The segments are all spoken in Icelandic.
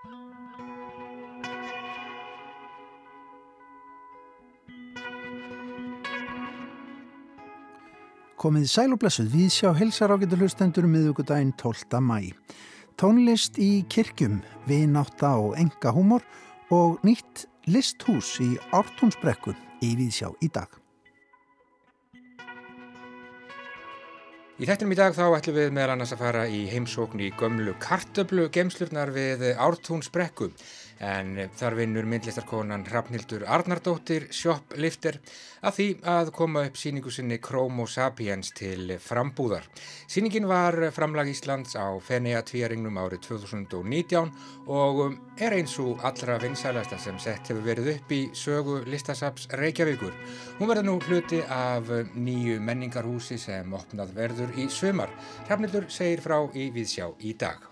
Komið sæl og blessuð við sjá helsar ágættur hlustendur um miðugudaginn 12. mæ. Tónlist í kirkjum, vináta og enga húmor og nýtt listhús í Ártúnsbrekku í Víðsjá í dag. Í þettinum í dag þá ætlum við meðal annars að fara í heimsókn í gömlu kartöflu gemslurnar við Ártúnsbrekku en þar vinnur myndlistarkonan Hrafnildur Arnardóttir Shoplifter að því að koma upp síningu sinni Chromo Sapiens til frambúðar. Síningin var framlag Íslands á Fenea tvíaringnum árið 2019 og er eins og allra vinsælasta sem sett hefur verið upp í sögu listasaps Reykjavíkur. Hún verður nú hluti af nýju menningarhúsi sem opnað verður í sömar. Hrafnildur segir frá í Víðsjá í dag.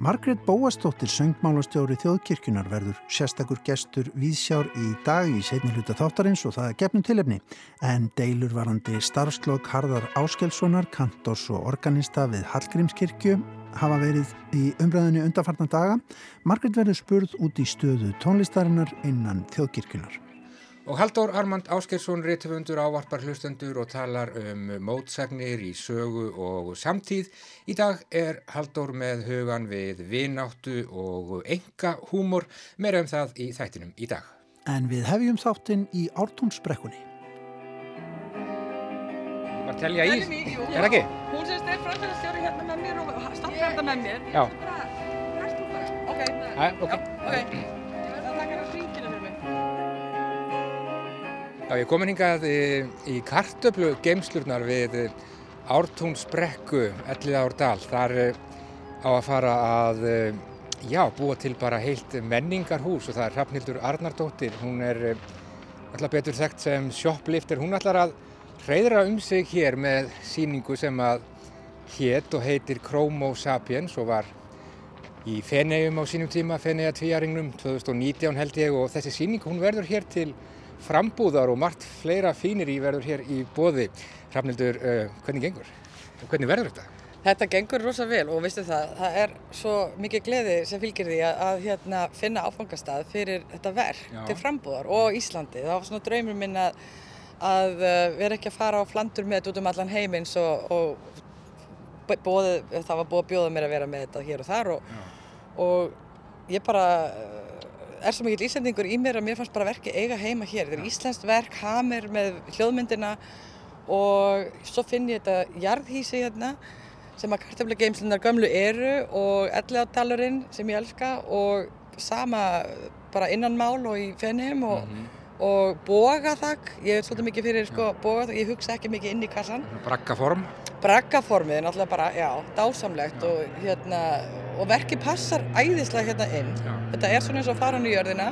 Margrét Bóastóttir, söngmálastjóri þjóðkirkjunar verður sérstakur gestur viðsjár í dag í setni hluta þáttarins og það er gefnum tilefni. En deilur varandi starfslokk Harðar Áskelssonar, kantors og organista við Hallgrímskirkju hafa verið í umræðinu undanfarnar daga. Margrét verður spurð út í stöðu tónlistarinnar innan þjóðkirkjunar. Og Haldur Armand Áskersson reytufundur ávarpar hlustendur og talar um mótsagnir í sögu og samtíð. Í dag er Haldur með hugan við vináttu og enga húmor, meira um það í þættinum í dag. En við hefjum þáttinn í Ártúnsbrekkunni. Bara telja í, er ekki? Hún sem er framfélagstjóri hérna með mér og stampar þetta með mér. Já. Ok. Æ, ok. Ok. Já, ég komin hingað í, í kartöflu geimslurnar við Ártúnsbrekku, Ellið Árdal. Þar eh, á að fara að, eh, já, búa til bara heilt menningarhús og það er Hrafnildur Arnardóttir. Hún er eh, alltaf betur þekkt sem shoplifter. Hún ætlar að hreyðra um sig hér með síningu sem að hétt og heitir Chromo Sapiens og var í Feneum á sínum tíma, Fenea tvíaringnum 2019 held ég og þessi síning hún verður hér til frambúðar og margt fleira fínir í verður hér í bóði. Hrafnildur, uh, hvernig gengur? Hvernig verður þetta? Þetta gengur rosa vel og veistu það, það er svo mikið gleði sem fylgir því að, að hérna, finna áfangastað fyrir þetta verk Já. til frambúðar og Íslandi. Það var svona draumur minn að, að uh, vera ekki að fara á flandur með þetta út um allan heimins og, og bóði, það var búið að bjóða mér að vera með þetta hér og þar og, og ég bara er svo mikill íslendingur í mér að mér fannst bara verki eiga heima hér. Þetta er íslenskt verk, hamir með hljóðmyndina og svo finn ég þetta jarðhísi hérna sem að kartöflageimslunar gömlu eru og elliðáttalurinn sem ég elska og sama bara innanmál og í fennum og, og bogaþak, ég er svolítið mikið fyrir sko, bogaþak, ég hugsa ekki mikið inn í kassan Braggaform? Braggaformið er náttúrulega bara, já, dásamlegt og, hérna, og verkið passar æðislega hérna inn. Já. Þetta er svona eins og faran í jörðina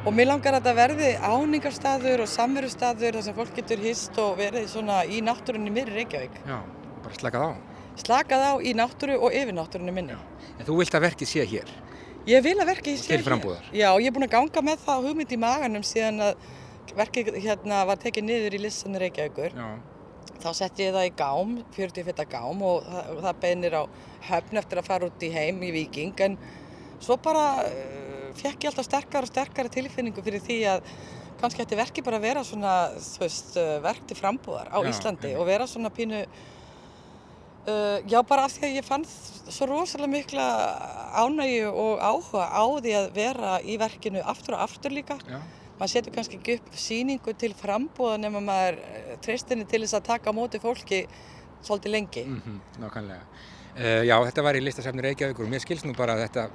og mér langar að þetta verði áningarstaður og samverustaður þar sem fólk getur hist og verið svona í náttúrunni mér í Reykjavík. Já, bara slakað á. Slakað á í náttúru og yfir náttúrunni minni. En þú vilt að verkið sé hér? Ég vil að verkið sé Til frambúðar. hér. Já, ég er búin að ganga með það hugmynd í maganum síðan að verkið hérna var tekið niður í listinni Reykjavíkur. Já. Þá setti ég það í gám, 40 feta gám og það, það beinir á höfn eftir að fara út í heim í Viking en svo bara uh, fekk ég alltaf sterkar og sterkari tilfinningu fyrir því að kannski ætti verki bara að vera svona, þú veist, uh, verk til frambúðar á Já, Íslandi einmitt. og vera svona pínu uh, já bara af því að ég fann svo rosalega mikla ánægju og áhuga á því að vera í verkinu aftur og aftur líka maður setur kannski ekki upp síningu til frambúða nema maður eh, treystinni til þess að taka á móti fólki svolítið lengi. Mm nákvæmlega. Uh, já, þetta var í listasafni Reykjavíkur og mér skilst nú bara að þetta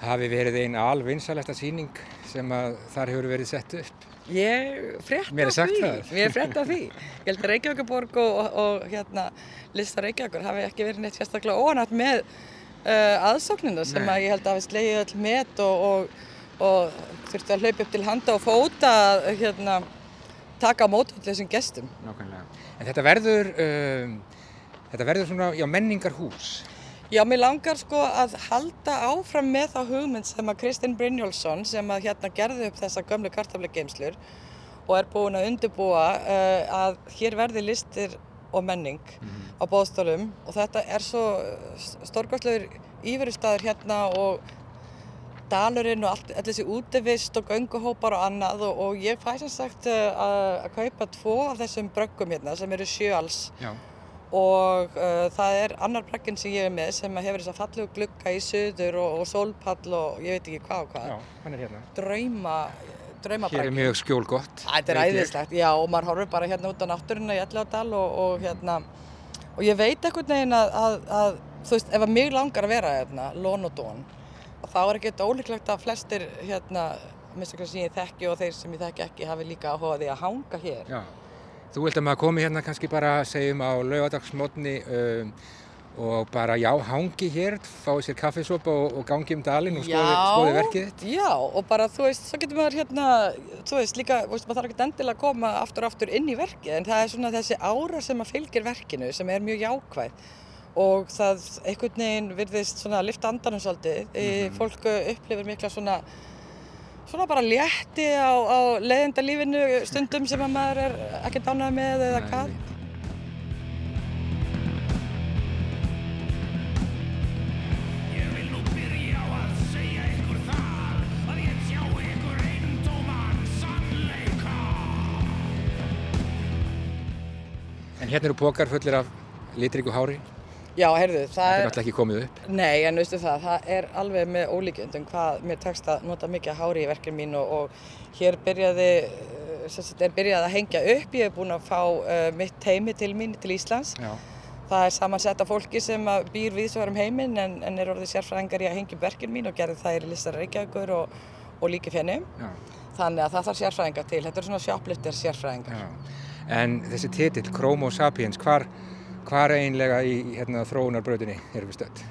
hafi verið eina alvinnsalesta síning sem að þar hefur verið sett upp. Ég frétta Mér því. Mér frétta því. Ég held að Reykjavíkuborg og, og, og hérna, lista Reykjavíkur hafi ekki verið neitt sérstaklega óanætt með uh, aðsóknina sem Nei. að ég held að hafi slegið öll met og, og, og þurfti að hlaupa upp til handa og fóta að, hérna, taka á þessum gestum. Nákvæmlega. En þetta verður, um, þetta verður svona, já, menningarhús. Já, mér langar sko að halda áfram með þá hugmynd sem að Kristinn Brynjólfsson sem að hérna gerði upp þessa gömlu kartaflegeimslur og er búin að undirbúa uh, að hér verði listir og menning á bóðstólum og þetta er svo stórgóðslegur íverustæður hérna og dalurinn og allt, þessi útivist og gönguhópar og annað. Og, og ég fæ sem sagt uh, að, að kaupa tvo af þessum bröggum hérna sem eru sjöals Já. Og uh, það er annar bragginn sem ég er með sem að hefur þess að fallegu glugga í söður og, og sólpall og ég veit ekki hvað og hvað. Já, hann er hérna. Drauma, drauma Hér er mjög skjól gott. Þetta er æðislegt, já og maður horfir bara hérna út á náttúruna í Elladal og, og hérna og ég veit ekkert neginn að, að, að þú veist, ef að mig langar að vera hérna, lón og dón þá er ekki þetta ólíklegt að flestir hérna, mistaklega sem ég þekki og þeir sem ég þekki ekki hafi líka áhuga á því að hanga hér. Já. Þú vilt að maður komi hérna kannski bara, segjum á laugadagsmotni um, og bara já, hangi hér, fái sér kaffisopa og, og gangi um dalinn og skoði, skoði verkið þitt. Já, og bara þú veist, svo getur maður hérna, þú veist, líka, þú veist, maður þarf ekki endilega að koma aftur og aftur inn í verkið, en það er svona þessi ára sem að fylgir verkinu sem er mjög jákvæð. Og það einhvern veginn virðist svona lifta andanum svolítið, mm fólk upplifir mikla svona svona bara létti á, á leiðenda lífinu stundum sem að maður er ekki dánað með eða Nei, hvað. En hérna eru pókar fullir af litríku hári. Já, heyrðu, það Þetta er er, náttúrulega ekki komið upp. nei, en veistu það, það er alveg með ólíkjöndum hvað mér tekst að nota mikið hári í verkinu mín og, og hér byrjaði, eh, sagt, er byrjað að hengja upp, ég hef búin að fá uh, mitt heimi til mín til Íslands. Já. Það er samansett af fólki sem býr viðsvarum heiminn en, en er orðið sérfræðingar í að hengja upp verkin mín og gerði það í listar Reykjavíkur og, og líki fjenni. Já. Þannig að það þarf sérfræðingar til. Þetta eru svona sjópliftir sérfræðingar. Já. En þessi titill, Chromo Sapiens, hvar, hvar einlega í hérna, þróunarbrautinni erum við stödd?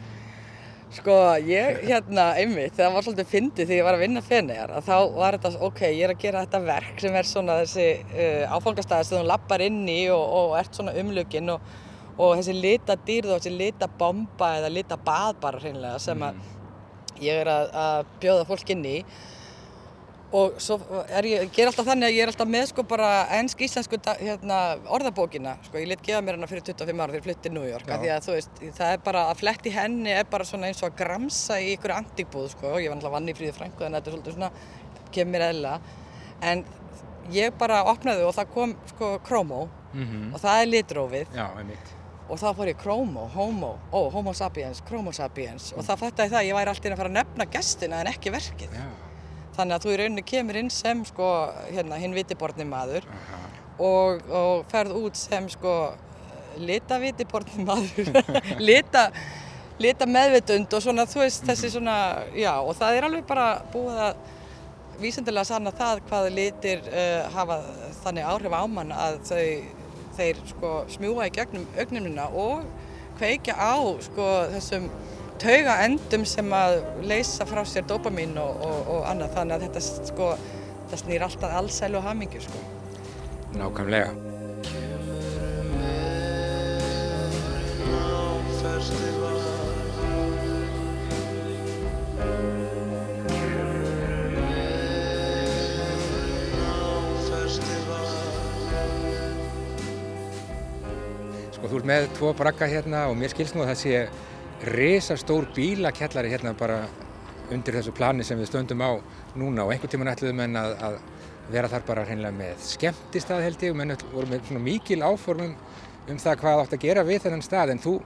Sko, ég hérna einmitt, það var svolítið fyndið þegar ég var að vinna fenniðar að þá var þetta, ok, ég er að gera þetta verk sem er svona þessi uh, áfangastæði sem þú lappar inn í og, og ert svona umluginn og, og þessi lita dýrð og þessi lita bomba eða lita bað bara hreinlega sem að ég er að, að bjóða fólk inn í og svo er ég, ég ger alltaf þannig að ég er alltaf með sko bara ennsk íslensku da- hérna, orðabókina, sko. Ég lit gefa mér hana fyrir 25 ára flutti til New York, að þú veist, það er bara að fletti henni er bara svona eins og að gramsa í ykkur antíkbúð, sko, ég var alltaf vann í fríði frængu að þetta er svolítið svona, kemur eðla en ég bara opnaði og það kom sko Chromo. Mm og það er litrófið. Já, og þá fór ég Chromo, Homo, ó, Homo sapiens, Chromo sapiens. Og það það að ég væri alltaf að fara að nefna gestina en ekki verkið. Já. Þannig að þú í rauninni kemur inn sem sko, hérna, hinn vitiborni maður og, og ferð út sem sko lita vitiborni maður, lita, lita meðvitund og svona, þú veist, þessi svona, já, og það er alveg bara búið að vísindilega sanna það hvað litir uh, hafa þannig áhrif á mann að þau, þeir sko smjúa í gegnum augnumina og kveikja á sko þessum tauga endum sem að leysa frá sér dopamin og, og, og annað þannig að þetta sko, þetta snýr alltaf allsælu og hamingju sko. Nákvæmlega. Sko þú ert með tvo bragga hérna og mér skilst nú að það sé risastór bílakjallari hérna bara undir þessu plani sem við stöndum á núna. Og einhvern tíman ætluðum en að, að vera þar bara hreinlega með skemmtistað held ég og menn voru með svona mikil áformum um það hvað átt að gera við þennan stað. En þú,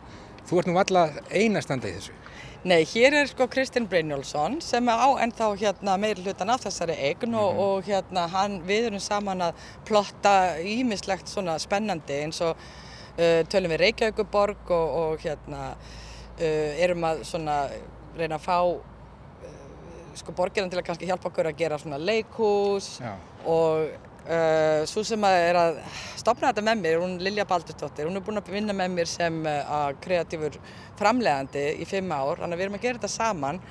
þú ert nú alla einastanda í þessu. Nei, hér er sko Kristinn Brynjólfsson sem á ennþá hérna meiri hlutan af þessari eign og, og hérna hann, við erum saman að plotta ímislegt svona spennandi eins og uh, tölum við Reykjavíkuborg og, og hérna erum að svona reyna að fá uh, sko borgirinn til að kannski hjálpa okkur að gera svona leikhús Já. og uh, svo sem að er að stopna þetta með mér, hún Lilja Baldursdóttir, hún er búin að vinna með mér sem uh, kreatífur framlegandi í fimm ár, þannig að við erum að gera þetta saman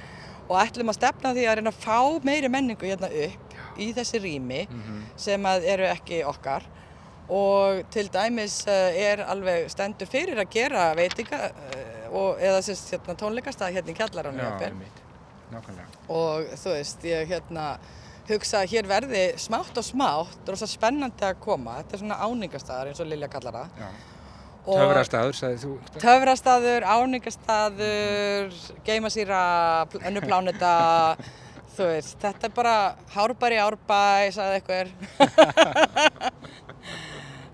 og ætlum að stefna því að reyna að fá meiri menningu hérna upp í þessi rými sem að eru ekki okkar og til dæmis uh, er alveg stendur fyrir að gera veitinga og, eða sérst hérna, tónleikastað hérna í kjallarannu og þú veist, ég hérna hugsa að hér verði smátt og smátt rosa spennandi að koma þetta er svona áningastaðar eins og Lilja kallar það. Og Töfrastaður, sagði þú. töfrastaður, áningastaður geimasýra, önnur pláneta þú veist, þetta er bara hárbær í árbæ, sagði einhver.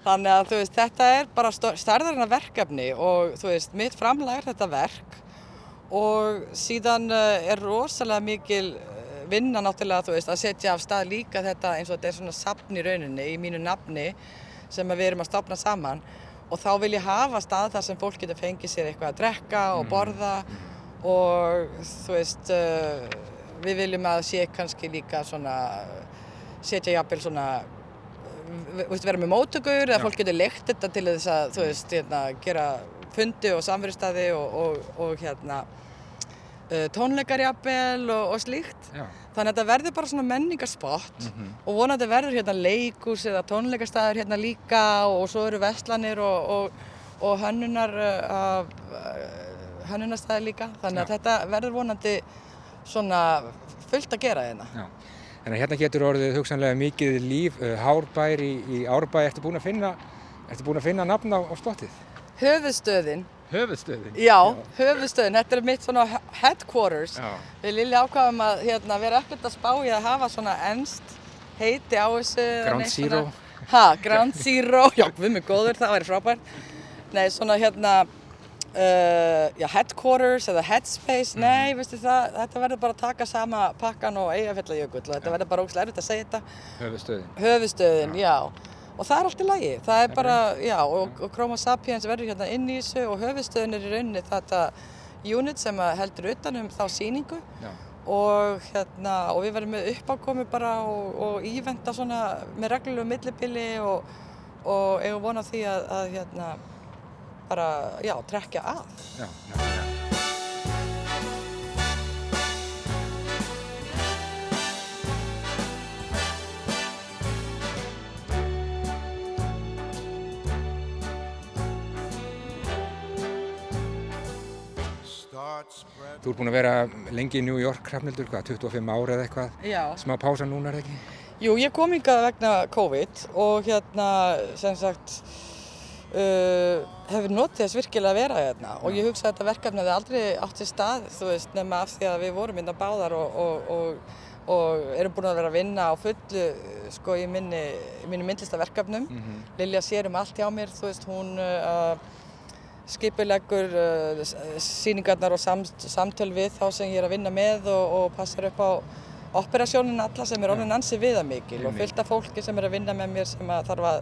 Þannig að veist, þetta er bara stærðarina verkefni og veist, mitt framlag er þetta verk. Og síðan uh, er rosalega mikil uh, vinna náttúrulega, veist, að setja af stað líka þetta eins og þetta er svona sapn í rauninni, í mínu nafni sem við erum að stopna saman. Og þá vil ég hafa stað þar sem fólk getur fengið sér eitthvað að drekka og borða. Og þú veist, uh, við viljum að sé kannski líka svona, setja jafnvel svona veist, vera með móttökur eða fólk getur leikt þetta til þess að þú veist, hérna, gera fundi og samverðstæði og, og, og hérna uh, tónleikar jafnvel og, og slíkt Já. þannig að þetta verður bara svona menningarspott og vonandi verður hérna leikus eða tónleikastæður hérna líka og svo eru vestlanir og hönnunar uh, af uh, hönnunarstæðir líka þannig að Já. þetta verður vonandi svona fullt að gera hérna Já. Þannig að hérna getur orðið hugsanlega mikið líf, uh, hárbær í, í árbæ. Ertu búin að finna, ertu búin að finna nafn á, á slottið? höfuðstöðin Höfuðstöðin. Já, höfuðstöðin, þetta er mitt svona headquarters. Já. Við Lilja ákvaðum að hérna, vera ekkert að spá í að hafa svona ennst heiti á þessu. Ground Zero. Ha, Ground Zero, já, við mig góður, það væri frábært. Nei, svona hérna, uh, já, headquarters eða headspace, Mhm. nei, veistu það, þetta verður bara að taka sama pakkan og eigafjallajökull og þetta verður bara ógslag erfitt að segja þetta. Höfuðstöðin. Höfuðstöðin, já. Og það er allt í lagi. Það er bara, já, og, og Chroma Sapiens verður hérna inn í þessu og höfuðstöðin er í rauninni þetta unit sem heldur utanum þá síningu Já. og hérna, og við verðum með uppákomi bara og, og íventa svona með reglulegu millibili og, og eigum vona því að, að hérna, bara, já, trekja að. Já, nákvæmlega. Þú ert búin að vera lengi í New York, Hrafnildur, hvað, 25 ára eða eitthvað? Já. Smá pása núna, er það ekki? Jú, ég kom hingað vegna COVID og hérna, sem sagt, uh, hefur notið þess virkilega að vera hérna. Og ég hugsa að þetta verkefni hefði aldrei átt sér stað, þú veist, nema af því að við vorum hérna báðar og, og, og, og erum búin að vera að vinna á fullu, sko, í minni, í minni myndlistaverkefnum. Lilja sér um allt hjá mér, þú veist, hún uh, skipileggur uh, síningarnar og sam, samtöl við þá sem ég er að vinna með og, og passar upp á operasjónin alla sem er orðin ansi viðamikil og fullt af fólki sem er að vinna með mér sem að þarf að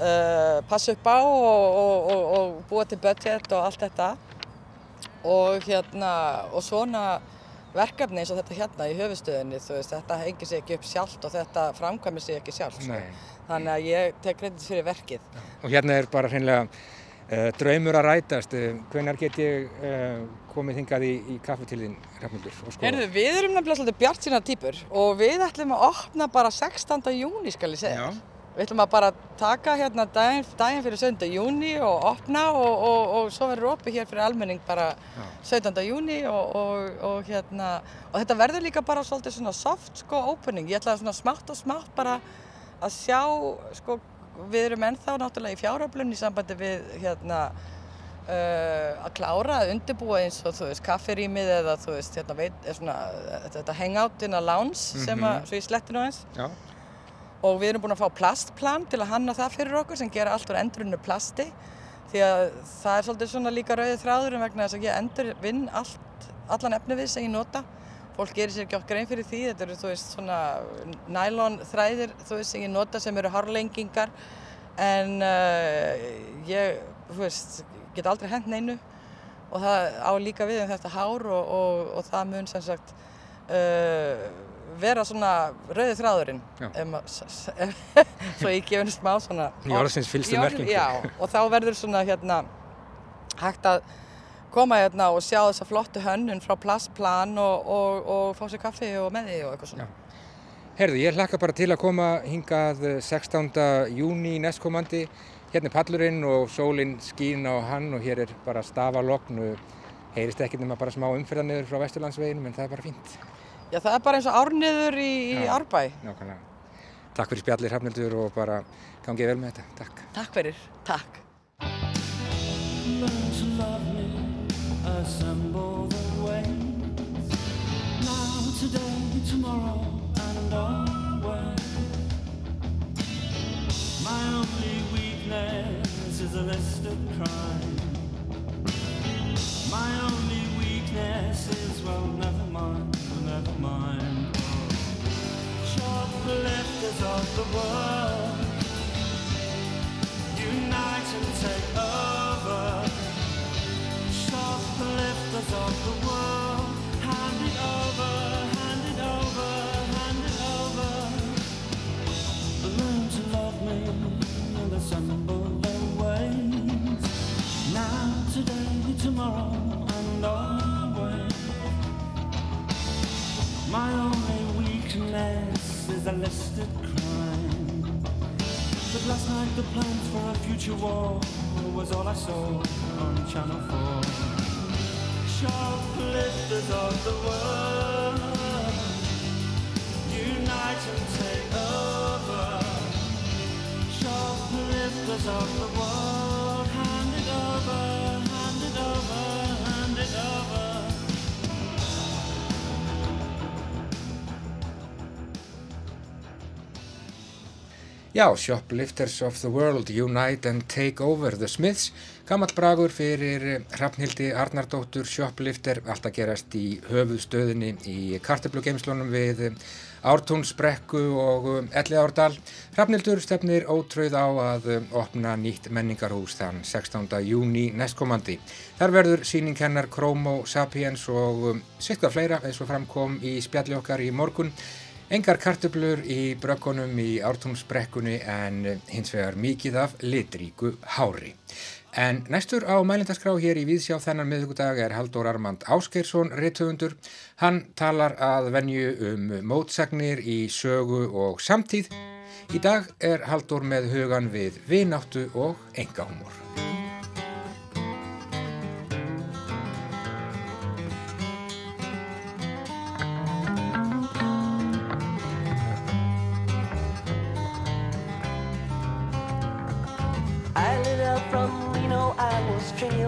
uh, passa upp á og, og, og, og búa til budget og allt þetta og hérna og svona verkefni eins og þetta hérna í höfustöðinni þú veist þetta hengir sig ekki upp sjálft og þetta framkvæmir sig ekki sjálft sko. Þannig að ég tek kredit fyrir verkið Og hérna er bara hreinlega uh, draumur að rætast. Uh, hvenar get ég uh, komið hingað í, í kaffi til þín, skoða? Heyrðu, við erum nefnilega svolítið bjart sína týpur og við ætlum að opna bara 16. júni skal ég segja. Já. Við ætlum að bara taka hérna daginn, daginn fyrir 17. júni og opna og, og, og svo verður opið hér fyrir almenning bara 17. júni og, og, og hérna og þetta verður líka bara svolítið svona soft sko opening. Ég ætla svona smátt og smátt bara að sjá sko við erum ennþá náttúrulega í fjáröflun í sambandi við hérna uh, að klára að undirbúa eins og þú veist kafferýmið eða þú veist hérna veit, svona, þetta hangout in a lounge sem að, svo ég sletti nú eins Já. Og við erum búin að fá plastplan til að hanna það fyrir okkur sem gera allt úr endurinu plasti. Því að það er svolítið svona líka rauðið þráðurinn vegna þess að ég endur vinn allt, allan efnivið sem ég nota. Fólk gerir sér ekki okkur einn fyrir því. Þetta eru þú veist svona nælon þræðir þú veist sem ég nota sem eru hárlengingar. En uh, ég þú veist get aldrei hent neinu. Og það á líka við um þetta hár og, og, og það mun sem sagt uh, vera svona rauði þráðurinn Já. um, svo ég gefur henni smá svona Í Í orð- merkingu. Já, og þá verður svona hérna hægt að koma hérna og sjá þessa flottu hönnun frá plastplan og, og, og fá sér kaffi og með því og eitthvað svona. Herðu, ég hlakka bara til að koma hingað eh, 16. júni næstkomandi. Hérna er pallurinn og sólinn skín á hann og hér er bara stafalogn. Heyrist ekkert nema bara smá umferðarniður frá Vesturlandsveginum en það er bara fínt. Já, það er bara eins og árniður í, í árbæ. Nákvæmlega. Takk fyrir spjallir, Hrafnildur, og bara gangið vel með þetta. Takk. Takk fyrir. Takk. Shoplifters of the world, unite and take over. Shoplifters of the world, hand it over, hand it over, hand it over. Learn to love me and assemble their ways. Now, today, tomorrow, and always. My only weakness is a listed last night the plans for a future war was all I saw on Channel 4. Shoplifters of the world, unite and take over. Shoplifters of the world, hand it over, Já, Shoplifters of the World, Unite and Take Over the Smiths, gammalt bragur fyrir Hrafnhildi Arnardóttur, Shoplifter, allt að gerast í höfuðstöðinni í karteblugeimslunum við Ártúnsbrekku og Elliðárdal. Hrafnhildur stefnir ótröð á að opna nýtt menningarhús þann 16. júni næstkomandi. Þar verður síning hennar Chromo Sapiens og sittkvað fleira eins og framkom í spjalli okkar í morgun. Engar kartöflur í brökkunum í ártúmsbrekkunni en hins vegar mikið af litríku hári. En næstur á mælindaskrá hér í Víðsjá þennan miðugudag er Haldur Armand Áskeirsson rithöfundur. Hann talar að venju um mótsagnir í sögu og samtíð. Í dag er Haldur með hugan við vináttu og engahúmor.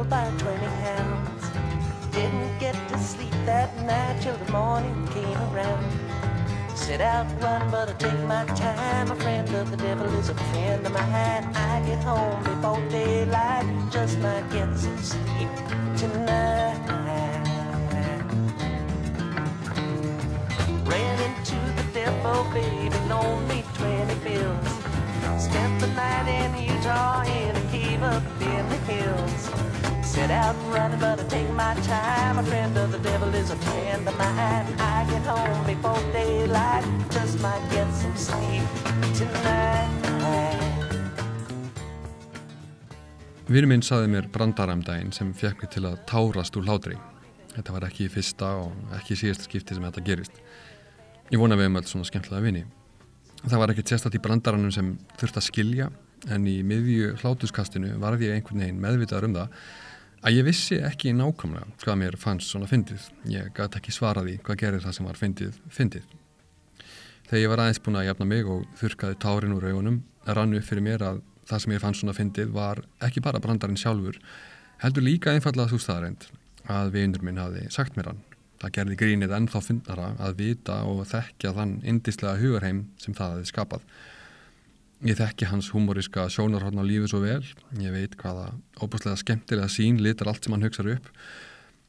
Trailed by 20 hounds. Didn't get to sleep that night till the morning came around. Sit out run, but I take my time. A friend of the devil is a friend of mine. I get home before daylight, just might get some sleep tonight. Ran into the devil, baby, loaned me 20 bills. Spent the night in Utah in a cave up in the hills. Set out running, but I take my time. A friend of the devil is a friend of mine. I get home before daylight, just might get some sleep tonight. Vinur minn saði mér brandaramdægin sem fekk mig til að tárast úr hlátri. Þetta var ekki í fyrsta og ekki í síðasta skipti sem þetta gerist. Ég vona við um öll svona skemmtilega vini. Það var ekkert sérstætt í brandaranum sem þurft að skilja en í miðju hlátuskastinu varði ég einhvern veginn meðvitaður um það að ég vissi ekki nákvæmlega hvað mér fannst svona fyndið. Ég gæti ekki svaraði hvað gerir það sem var fyndið fyndið. Þegar ég var aðeins búin að jafna mig og þurkaði tárin úr augunum rann upp fyrir mér að það sem ég fann svona fyndið var ekki bara brandarinn sjálfur heldur líka einfallega þú staðarind að vinur minn hafi sagt mér hann. Það gerði grínið ennþá fyndnara að vita og þekkja þann indislega hugarheim sem það hefði skapað. Ég þekki hans humoriska sjónarhorn á lífi svo vel, ég veit hvaða óbúslega skemmtilega sín litar allt sem hann hugsaður upp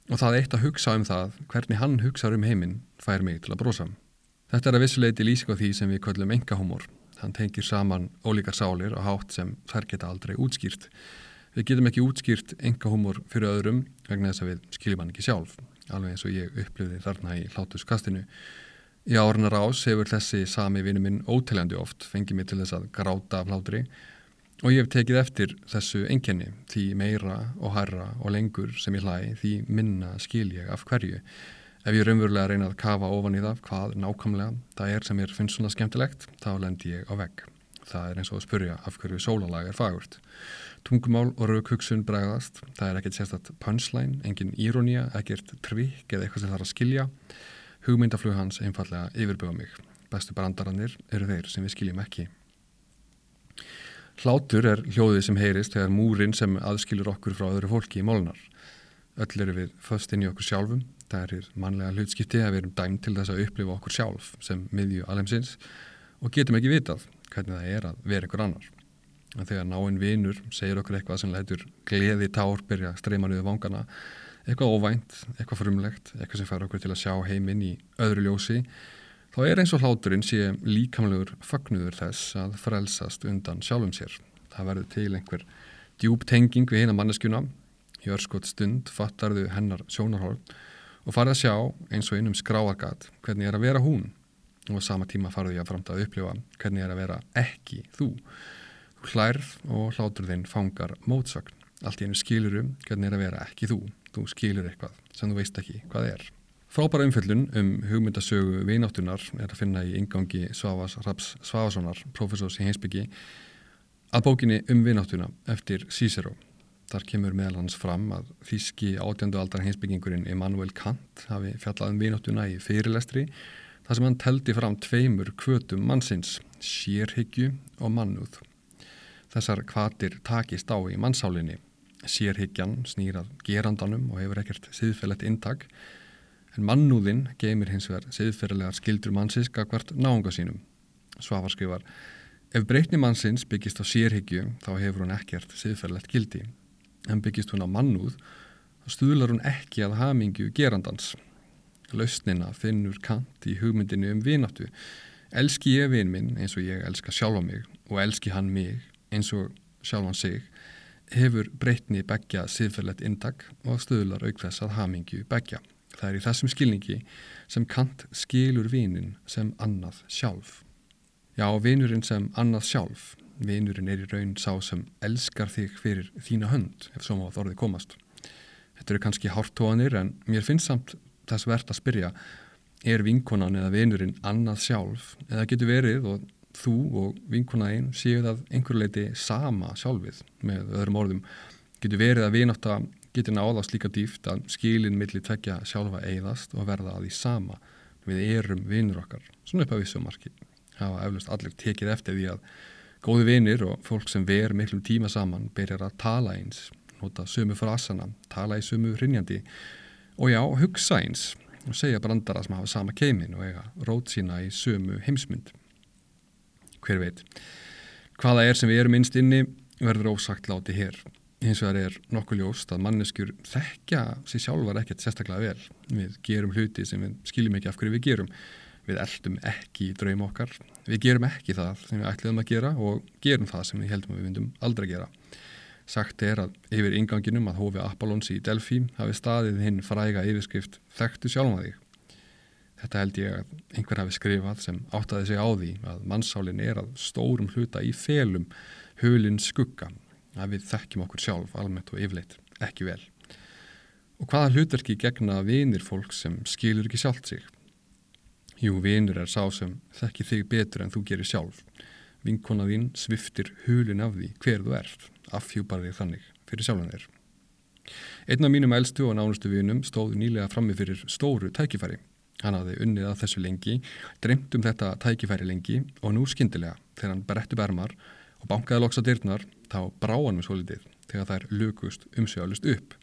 og það eitt að hugsa um það hvernig hann hugsaður um heiminn fær mig til að brosa. Þetta er að vissuleiti lýsing á því sem við köllum engahúmor. Hann tengir saman ólíkar sálir og hátt sem þær geta aldrei útskýrt. Við getum ekki útskýrt engahúmor fyrir öðrum vegna þess að við skiljum hann ekki sjálf, alveg eins og ég upplifði þarna í hlátuskastinu. Í árunar ás hefur þessi sami vinnu minn óteljandi oft fengið mig til þess að gráta af hlátri og ég hef tekið eftir þessu enginni því meira og hærra og lengur sem ég hlæ því minna skil ég af hverju. Ef ég raunverulega reyna að kafa ofan í það hvað nákvæmlega það er sem ég finnst svona skemmtilegt þá lend ég á vegg. Það er eins og að spurja af hverju sólalag er fagurt. Tungumál og raukhugsun bregðast, það er ekkert sérstatt punchline, engin írónía, ekkert trikk eða eitthvað sem þarf að skilja. Hugmyndaflug hans einfallega yfirböða mig. Bestu brandarannir eru þeir sem við skiljum ekki. Hlátur er hljóðið sem heyrist þegar múrin sem aðskilur okkur frá öðru fólki í mólunar. Öll eru við föst inn í okkur sjálfum. Það er mannlega hlutskipti að við erum dæm til þess að upplifa okkur sjálf sem miðju alheimsins og getum ekki vitað hvernig það er að vera einhver annar. En þegar náinn vinur segir okkur eitthvað sem lætur gleði tár byrja að streyma niður vangana, eitthvað óvænt, eitthvað frumlegt, eitthvað sem fær okkur til að sjá heiminn í öðru ljósi, þá er eins og hláturinn sé líkamlegur fagnuður þess að frelsast undan sjálfum sér. Það verður til einhver djúb tenging við hina manneskjuna, í örskot stund fattarðu hennar sjónarhórn og farið að sjá eins og einum skráargat hvernig er að vera hún og sama tíma farið ég að framta að upplifa hvernig er að vera ekki þú. Þú hlærð og hlátur þinn fangar mótsögn. Allt í einu skilurum hvernig er að vera ekki þú. Þú skilur eitthvað sem þú veist ekki hvað er. Frábæra umfjöllun um hugmyndasögu vináttunar er að finna í ingangi Svavas Raps Svavasonar, professors í heimsbyggi, að bókinni um vináttuna eftir Cicero. Þar kemur meðal hans fram að þíski átjöndu aldar heimsbyggingurinn Immanuel Kant hafi fjallað um vináttuna í fyrirlestri þar sem hann teldi fram tveimur kvötum mannsins, sérhyggju og mannúð. Þessar kvatir takist á í mannssálinni. Sérhyggjan snýrað gerandanum og hefur ekkert siðfellett intak, en mannúðin geymir hins vegar siðferðilegar skildur mannsins gagvart náunga sínum. Svafar skrifar, ef breytni mannsins byggist á sérhyggju þá hefur hún ekkert siðferðilegt gildi, en byggist hún á mannúð þá stuðlar hún ekki að hamingju gerandans. Lausnina finnur kant í hugmyndinu um vináttu. Elski ég vin minn eins og ég elska sjálfa mig og elski hann mig eins og sjálfan sig hefur breytni begja siðferðlegt intak og stöðlar auk þess að hamingju begja. Það er í þessum skilningi sem Kant skilur vinin sem annað sjálf. Já, vinurinn sem annað sjálf. Vinurinn er í raun sá sem elskar þig fyrir þína hönd, ef svo má þorðið komast. Þetta eru kannski hártóanir en mér finnst samt þess verðt að spyrja er vinkonan eða vinurinn annað sjálf eða getur verið og þú og vinkonaðinn séu það einhver leiti sama sjálfið með öðrum orðum. Getur verið að vinátt að getur náðast líka dýft að skilin millir tvekja sjálfa eigðast og verða að því sama. Við erum vinur okkar. Svona upp að vissum marki. Hafa eflust allir tekið eftir því að góði vinir og fólk sem ver miklum tíma saman byrjar að tala eins nota sömu frasana, tala í sömu hrinjandi og já, hugsa eins og segja brandara sem hafa sama keimin og eiga rót sína í sömu heimsmynd. Hver veit? Hvaða er sem við erum innst inni verður ósagt láti hér. Hins vegar er nokkuð ljóst að manneskjur þekkja sér sjálfar ekkert sérstaklega vel. Við gerum hluti sem við skiljum ekki af hverju við gerum. Við eldum ekki í draum okkar. Við gerum ekki það sem við ætliðum að gera og gerum það sem við heldum að við myndum aldrei að gera. Sagt er að yfir inganginum að hófi Apollons í Delphi hafi staðið hinn fræga yfirskrift Þekktu sjálfa þig. Þetta held ég að einhver hafi skrifað sem áttaði sig á því að mannsálinn er að stórum hluta í felum hulin skugga að við þekkjum okkur sjálf almennt og yfleitt ekki vel. Og hvaða hlutverki gegna vinir fólk sem skilur ekki sjálft sig? Jú, vinur er sá sem þekki þig betur en þú gerir sjálf. Vinkona þín sviftir hulin af því hver þú ert, afhjúpar þig þannig fyrir sjálfan þér. Einn af mínum eldstu og nánustu vinum stóð nýlega frammi fyrir stóru tækifæri. Hann hafði unnið að þessu lengi, dreymt um þetta tækifæri lengi og nú skindilega þegar hann berettu bermar og bankaði loks á dyrnar þá brá hann með svolítið þegar þær lukust umsjöðalust upp.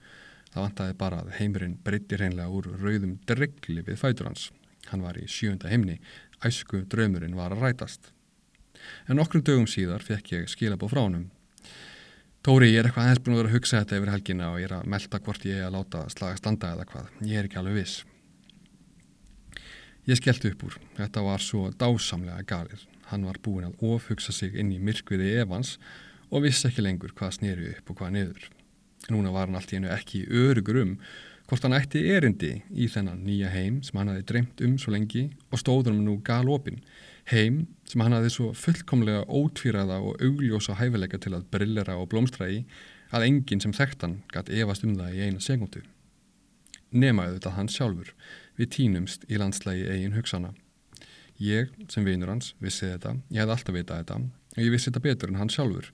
Það vantaði bara að heimurinn breytti hreinlega úr rauðum dregli við fætur hans. Hann var í sjönda heimni, æsku draumurinn var að rætast. En nokkrum dögum síðar fekk ég skilabóð frá honum. Tóri, ég er eitthvað aðeins búin að vera að hugsa þetta yfir helgina og ég er að melda hvort ég er að láta slaga standa eða hvað. Ég er ekki alveg viss. Ég skellti upp úr. Þetta var svo dásamlega galið. Hann var búin að ofhugsa sig inn í myrkviði Evans og vissi ekki lengur hvað snýri upp og hvað niður. Núna var hann allt í hennu ekki örugur um hvort hann ætti erindi í þennan nýja heim sem hann hafi dreymt um svo lengi og stóður um nú galopin. Heim sem hann hafi svo fullkomlega ótvíraða og augljósa hæfileika til að brillera og blómstra í að enginn sem þekkt hann gætt efast um það í eina segundu. Nemaðu þetta hann sjálfur, við tínumst í landslægi eigin hugsana. Ég, sem vinur hans, vissi þetta, ég hef alltaf vitað þetta og ég vissi þetta betur en hann sjálfur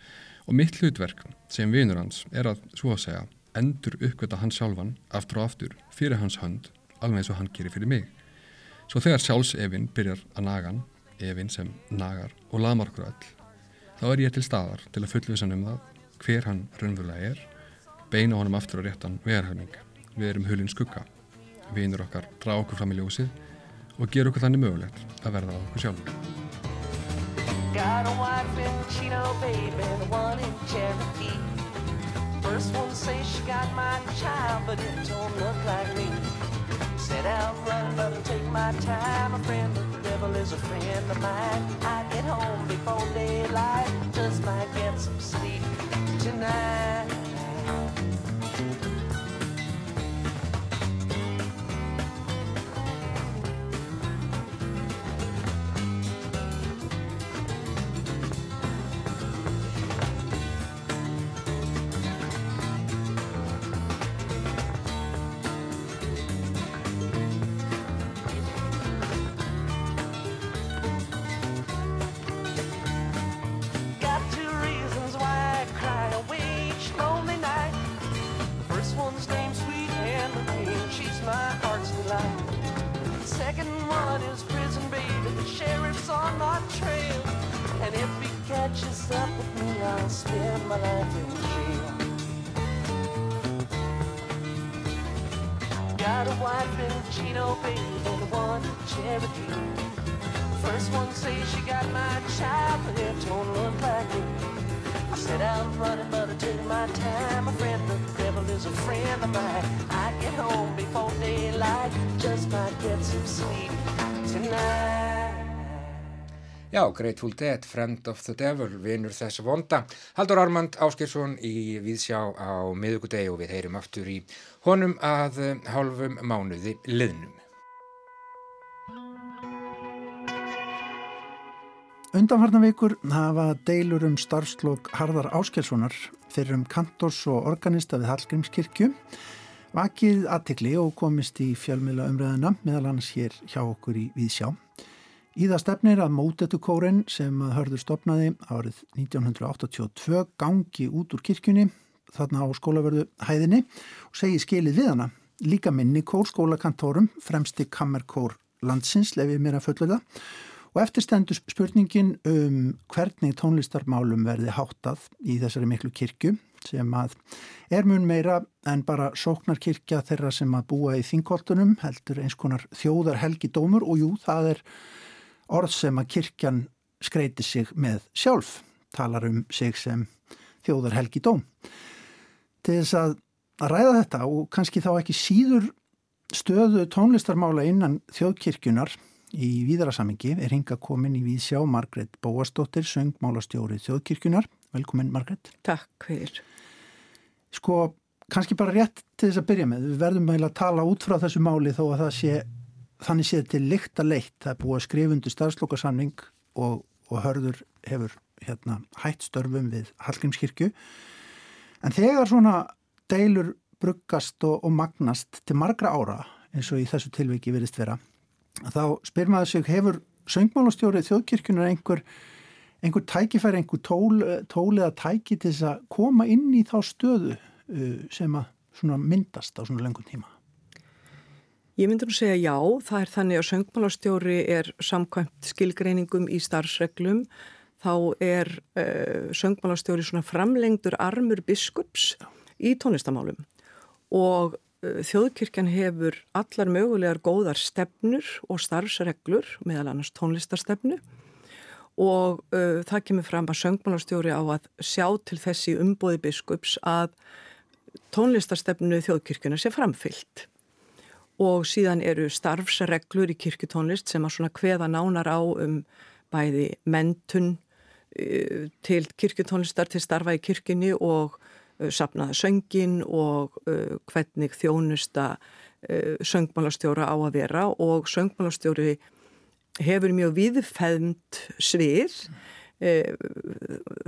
og mitt hlutverk sem vinur hans er að, svo að segja, endur uppgöta hans sjálfan aftur og aftur fyrir hans hönd alveg eins og hann gerir fyrir mig. Svo þegar sjálfsefinn byrjar að naga hann, efinn sem nagar og lamar okkur öll, þá er ég til staðar til að fullvisan um það hver hann raunverulega er, beina honum aftur á réttan vegarhæfning. Við erum hulinn skugga. Vinur okkar drá okkur fram í ljósið og gera okkur þannig mögulegt að verða á okkur sjálfur. Got a wife in Chino, baby, and one in Cherokee. First one says she got my child, but it don't look like me. Set out running, but I take my time. A friend of the devil is a friend of mine. I get home before daylight, just might get some sleep tonight. He catches up with me, I'll spend my life in jail. Got a wife in Chino, baby, and one in Cherokee. First one says she got my child, but it don't look like me. I set out running, but I take my time. A friend the devil is a friend of mine. I get home before daylight, just might get some sleep tonight. Já, Grateful Dead, Friend of the Devil, vinur þess vonda. Haldur Armand Áskilsson í Víðsjá á miðugudegi og við heyrum aftur í honum að hálfum mánuði liðnum. Undanfarnar vikur hafa deilur um starfslokk Harðar Áskelssonar fyrir um kantors og organista við Hallgrímskirkju vakið aðtikli og komist í fjölmiðla umræðina meðal annars hér hjá okkur í Víðsjá. Í það stefnir að mótetukóren sem hörður stopnaði árið 1982 gangi út úr kirkjunni þarna á skólaverðu hæðinni og segi skilið við hana. Líka minni kór skólakantórum, fremsti kammerkór landsins, lefið mér að fulla það Og eftir stendur spurningin um hvernig tónlistarmálum verði háttað í þessari miklu kirkju sem að er mun meira en bara sóknarkirkja þeirra sem að búa í þingkoltunum heldur eins konar þjóðar helgi dómur og jú, það er orð sem að kirkjan skreiti sig með sjálf, talar um sig sem þjóðar helgi dóm. Til þess að, ræða þetta og kannski þá ekki síður stöðu tónlistarmála innan þjóðkirkjunar í víðarasamingi er hinga komin í Víðsjá Margret Bóastóttir, söngmálastjóri þjóðkirkjunar. Velkomin Margret. Takk fyrir. Sko, kannski bara rétt til þess að byrja með. Við verðum að tala út frá þessu máli þó að það sé, þannig sé til líkt að leitt. Það er búið að skrifundu starfslokasamning og, og hörður hefur hérna, hætt störfum við Hallgrímskirkju. En þegar svona deilur bruggast og, og magnast til margra ára eins og í þessu tilviki virðist vera þá spyr maður sig, hefur söngmálastjórið þjóðkirkjunar einhver, einhver tækifæri, einhver tól, tól eða tæki til þess að koma inn í þá stöðu uh, sem að myndast á svona lengur tíma? Ég myndi nú segja já, það er þannig að söngmálastjóri er samkvæmt skilgreiningum í starfsreglum, þá er uh, söngmálastjóri svona framlengdur armur biskups í tónlistamálum og þjóðkirkjan hefur allar mögulegar góðar stefnur og starfsreglur, meðal annars tónlistarstefnu. Og uh, það kemur fram að söngmálastjóri á að sjá til þessi umbóði biskups að tónlistarstefnu þjóðkirkjuna sé framfyllt og síðan eru starfsreglur í kirkjutónlist sem að svona hveða nánar á um bæði mentun uh, til kirkjutónlistar til starfa í kirkjunni og sapnaða söngin og uh, hvernig þjónusta uh, söngmálastjóra á að vera. Og söngmálastjóri hefur mjög viðfæðmt svið. Uh,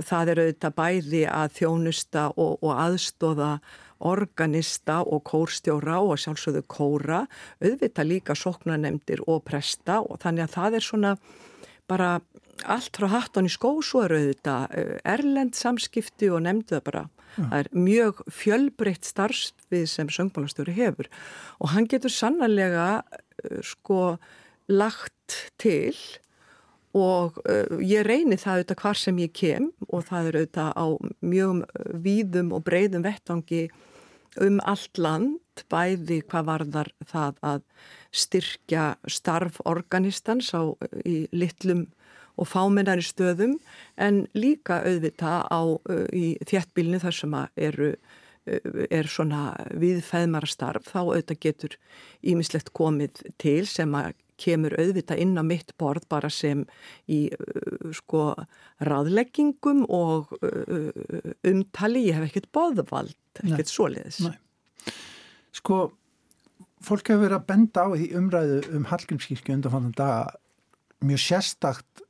það er auðvitað bæði að þjónusta og, og aðstóða organista og kórstjóra og sjálfsögðu kóra auðvitað líka soknanemdir og presta og þannig að það er svona bara allt frá hattan í skó svo er auðvitað erlend samskipti og nefndu það bara. Það er mjög fjölbreytt starfsvið sem söngmálastjóri hefur og hann getur sannarlega uh, sko lagt til og uh, ég reyni það auðvitað hvar sem ég kem og það er auðvitað á mjög víðum og breyðum vettangi um allt land bæði hvað varðar það að styrkja starf organistans á, í litlum og fámennari stöðum en líka auðvita á í þjættbílinu þar sem eru er svona viðfæðmara starf þá auðvitað getur ímislegt komið til sem að kemur auðvita inn á mitt borð bara sem í uh, sko ráðleggingum og uh, umtali, ég hef ekkert boðvald, ekkert svoleiðis. Nei. Sko, fólk hefur verið að benda á í umræðu um Hallgrímskirkju undanfannan daga mjög sérstakt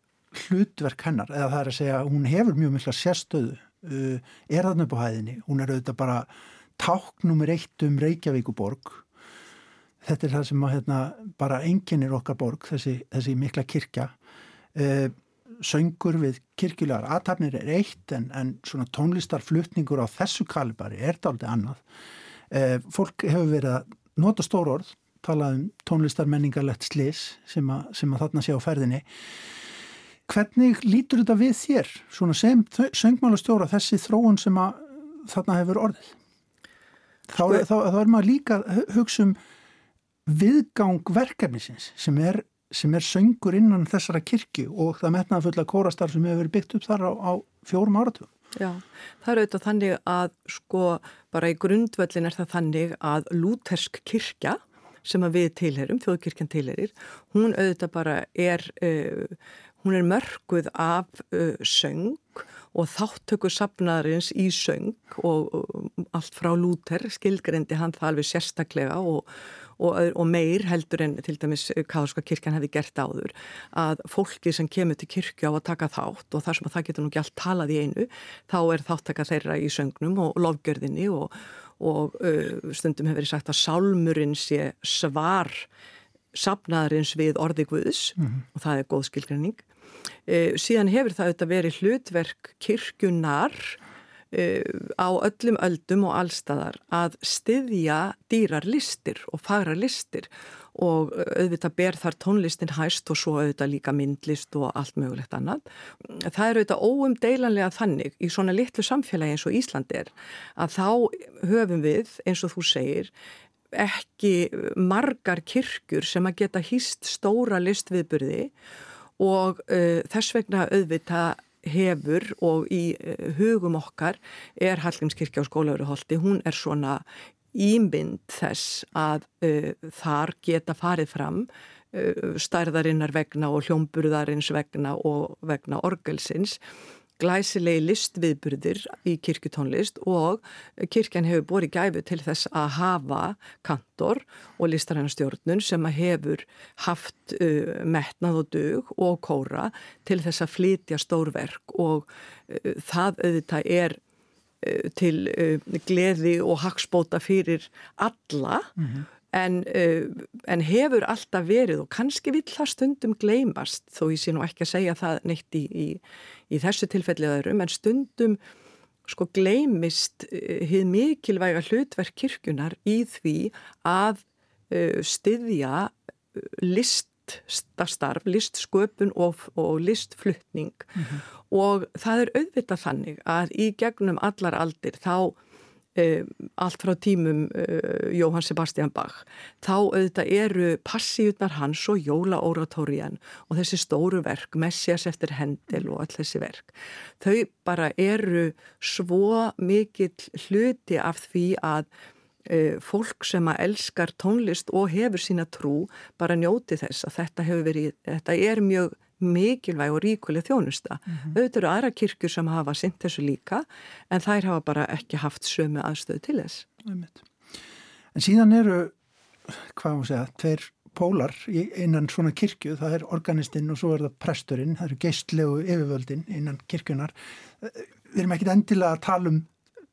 hlutverk hennar, eða það er að segja hún hefur mjög mikla sérstöðu uh, er þarna upp á hæðinni, hún er auðvitað bara táknumur eitt um Reykjavíkuborg þetta er það sem að hérna, bara enginnir okkar borg, þessi, þessi mikla kirkja. Uh, söngur við kirkjulegar aðtapnir er eitt en, en svona tónlistarflutningur á þessu kalibari er aldrei annað. Uh, fólk hefur verið að nota stór orð talað um tónlistarmenningarlegt slis sem, a, sem að þarna sé á ferðinni. Hvernig lítur þetta við þér svona sem söngmálastjóra þessi þróun sem að þarna hefur orðið? Þá, Sko- þá, þá er maður líka hugsa um viðgang verkefnisins sem er, sem er söngur innan þessara kirkju og það metnaða fulla kórastar sem hefur verið byggt upp þar á, á fjórum áratugum. Já, það er auðvitað þannig að sko bara í grundvöllin er það þannig að lútersk kirkja sem að við tilherum, þjóðkirkjan tilherir, hún auðvitað bara er, uh, hún er mörguð af uh, söng og þáttöku sapnaðarins í söng og, og allt frá lúter skilgrendi hann það alveg sérstaklega og, og, og meir heldur en til dæmis Káðurska kirkjan hefði gert áður að fólki sem kemur til kirkja á að taka þátt og þar sem að það getur nú ekki allt talað í einu þá er þáttaka þeirra í söngnum og lofgjörðinni og, og uh, stundum hefur verið sagt að sálmurinn sé svar sapnaðarins við orði Guðs og það er góð skilgrenning uh, síðan hefur það auðvitað verið hlutverk kirkjunar á öllum öldum og allstaðar að styðja dýrar listir og fagrar listir og auðvitað ber þar tónlistin hæst og svo auðvitað líka myndlist og allt mögulegt annað. Það er auðvitað óumdeilanlega þannig í svona litlu samfélagi eins og Ísland er að þá höfum við, eins og þú segir, ekki margar kirkjur sem að geta hýst stóra listviðburði og uh, þess vegna auðvitað hefur og í uh, hugum okkar er Hallgrímskirkja á skólaveruholti, hún er svona ímynd þess að uh, þar geta farið fram uh, stærðarinnar vegna og hljómburðarins vegna og vegna orgelsins glæsilegi listviðburðir í kirkutónlist og kirkjan hefur borið gæfu til þess að hafa kantor og listarænastjórnun sem hefur haft uh, metnað og dug og kóra til þess að flytja stórverk og uh, það auðvitað er uh, til gleði og hagspóta fyrir alla. En, uh, en hefur alltaf verið og kannski vill það stundum gleymast þó ég sé nú ekki að segja það neitt í, í, í þessu tilfelli öðrum en stundum sko gleymist uh, hið mikilvæga hlutverk kirkjunar í því að uh, styðja uh, listastarf, listsköpun og, og listflutning. Og það er auðvitað þannig að í gegnum allar aldir þá Uh, allt frá tímum uh, Jóhann Sebastian Bach. Þá auðvitað eru passíutnar hans og jólaóratórian og þessi stóru verk, Messias eftir Hendel og all þessi verk. Þau bara eru svo mikill hluti af því að uh, fólk sem að elskar tónlist og hefur sína trú bara njóti þess að þetta hefur verið, þetta er mjög mikilvæg og ríkuleg þjónusta. Auðvitað eru aðra kirkjur sem hafa sint þessu líka en þær hafa bara ekki haft sömu aðstöðu til þess. En síðan eru, hvað má segja, tveir pólar innan svona kirkju, það er organistinn og svo er það presturinn, það eru geistlegu yfirvöldin innan kirkjunar. Við erum ekkit endilega að tala um